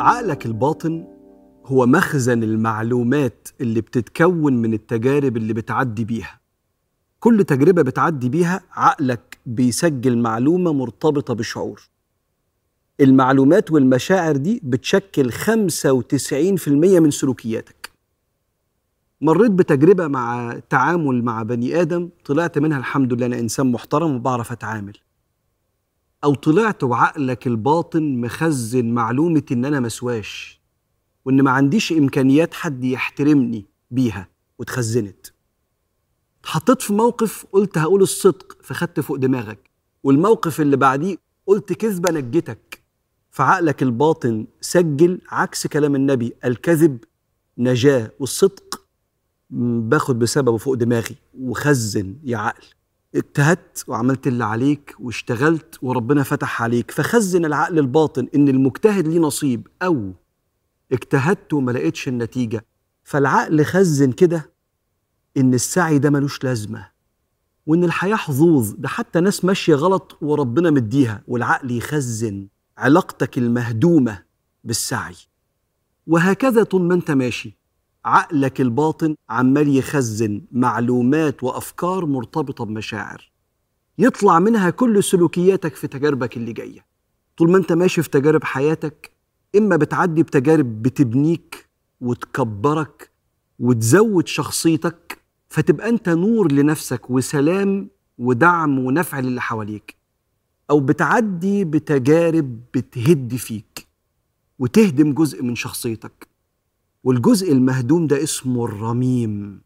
عقلك الباطن هو مخزن المعلومات اللي بتتكون من التجارب اللي بتعدي بيها. كل تجربة بتعدي بيها عقلك بيسجل معلومة مرتبطة بشعور. المعلومات والمشاعر دي بتشكل 95% من سلوكياتك. مريت بتجربة مع تعامل مع بني آدم طلعت منها الحمد لله أنا إنسان محترم وبعرف أتعامل. أو طلعت وعقلك الباطن مخزن معلومة إن أنا مسواش وإن ما عنديش إمكانيات حد يحترمني بيها واتخزنت. اتحطيت في موقف قلت هقول الصدق فخدت فوق دماغك والموقف اللي بعديه قلت كذبة نجتك. فعقلك الباطن سجل عكس كلام النبي الكذب نجاة والصدق باخد بسببه فوق دماغي وخزن يا عقل. اجتهدت وعملت اللي عليك واشتغلت وربنا فتح عليك فخزن العقل الباطن إن المجتهد ليه نصيب أو اجتهدت وما لقيتش النتيجة. فالعقل خزن كده إن السعي ده ملوش لازمة وإن الحياة حظوظ ده حتى ناس ماشية غلط وربنا مديها والعقل يخزن علاقتك المهدومة بالسعي. وهكذا طول ما أنت ماشي. عقلك الباطن عمال يخزن معلومات وأفكار مرتبطة بمشاعر. يطلع منها كل سلوكياتك في تجاربك اللي جاية. طول ما أنت ماشي في تجارب حياتك إما بتعدي بتجارب بتبنيك وتكبرك وتزود شخصيتك فتبقى أنت نور لنفسك وسلام ودعم ونفع للي حواليك. أو بتعدي بتجارب بتهد فيك وتهدم جزء من شخصيتك. والجزء المهدوم ده اسمه الرميم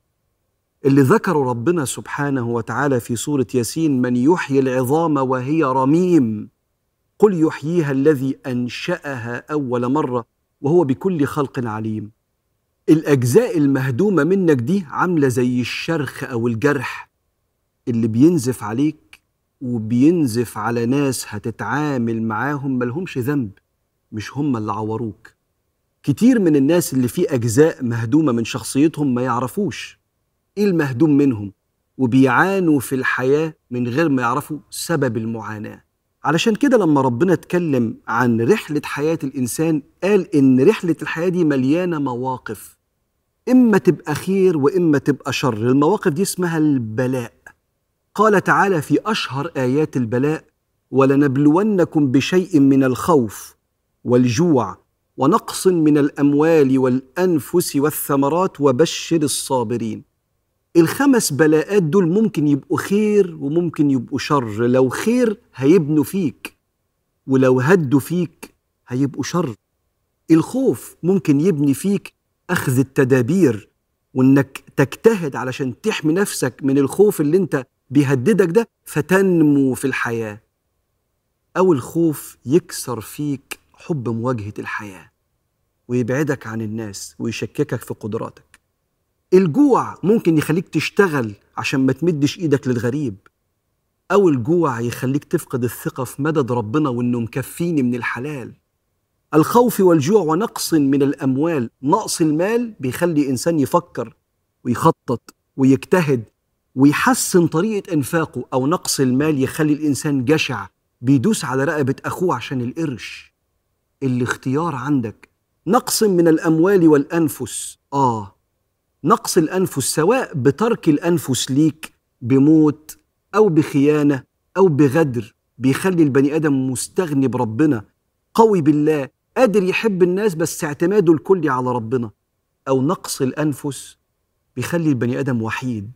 اللي ذكره ربنا سبحانه وتعالى في سورة ياسين من يحيي العظام وهي رميم قل يحييها الذي أنشأها أول مرة وهو بكل خلق عليم. الأجزاء المهدومة منك دي عاملة زي الشرخ أو الجرح اللي بينزف عليك وبينزف على ناس هتتعامل معاهم ملهمش ذنب مش هم اللي عوروك. كتير من الناس اللي في أجزاء مهدومة من شخصيتهم ما يعرفوش إيه المهدوم منهم وبيعانوا في الحياة من غير ما يعرفوا سبب المعاناة. علشان كده لما ربنا اتكلم عن رحلة حياة الإنسان قال إن رحلة الحياة دي مليانة مواقف. إما تبقى خير وإما تبقى شر. المواقف دي اسمها البلاء. قال تعالى في أشهر آيات البلاء ولنبلونكم بشيء من الخوف والجوع ونقص من الأموال والأنفس والثمرات وبشر الصابرين. الخمس بلاءات دول ممكن يبقوا خير وممكن يبقوا شر. لو خير هيبنوا فيك ولو هدوا فيك هيبقوا شر. الخوف ممكن يبني فيك أخذ التدابير وإنك تجتهد علشان تحمي نفسك من الخوف اللي أنت بيهددك ده فتنمو في الحياة. أو الخوف يكسر فيك حب مواجهة الحياة ويبعدك عن الناس ويشككك في قدراتك. الجوع ممكن يخليك تشتغل عشان ما تمدش إيدك للغريب أو الجوع يخليك تفقد الثقة في مدد ربنا وإنه مكفيني من الحلال. الخوف والجوع ونقص من الأموال نقص المال بيخلي إنسان يفكر ويخطط ويجتهد ويحسن طريقة إنفاقه أو نقص المال يخلي الإنسان جشع بيدوس على رقبة أخوه عشان القرش. الاختيار عندك. نقص من الأموال والأنفس. آه. نقص الأنفس سواء بترك الأنفس ليك بموت أو بخيانة أو بغدر بيخلي البني آدم مستغني بربنا قوي بالله قادر يحب الناس بس اعتماده الكلي على ربنا. أو نقص الأنفس بيخلي البني آدم وحيد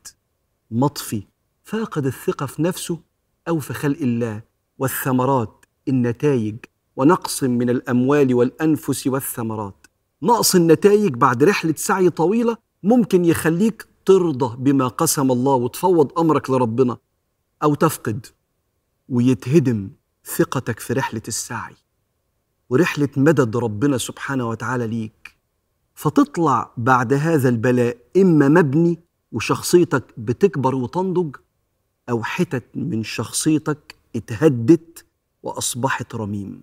مطفي فاقد الثقة في نفسه أو في خلق الله. والثمرات النتائج ونقص من الأموال والأنفس والثمرات. نقص النتائج بعد رحلة سعي طويلة ممكن يخليك ترضى بما قسم الله وتفوض أمرك لربنا أو تفقد ويتهدم ثقتك في رحلة السعي ورحلة مدد ربنا سبحانه وتعالى ليك. فتطلع بعد هذا البلاء إما مبني وشخصيتك بتكبر وتنضج أو حتت من شخصيتك اتهدت وأصبحت رميم.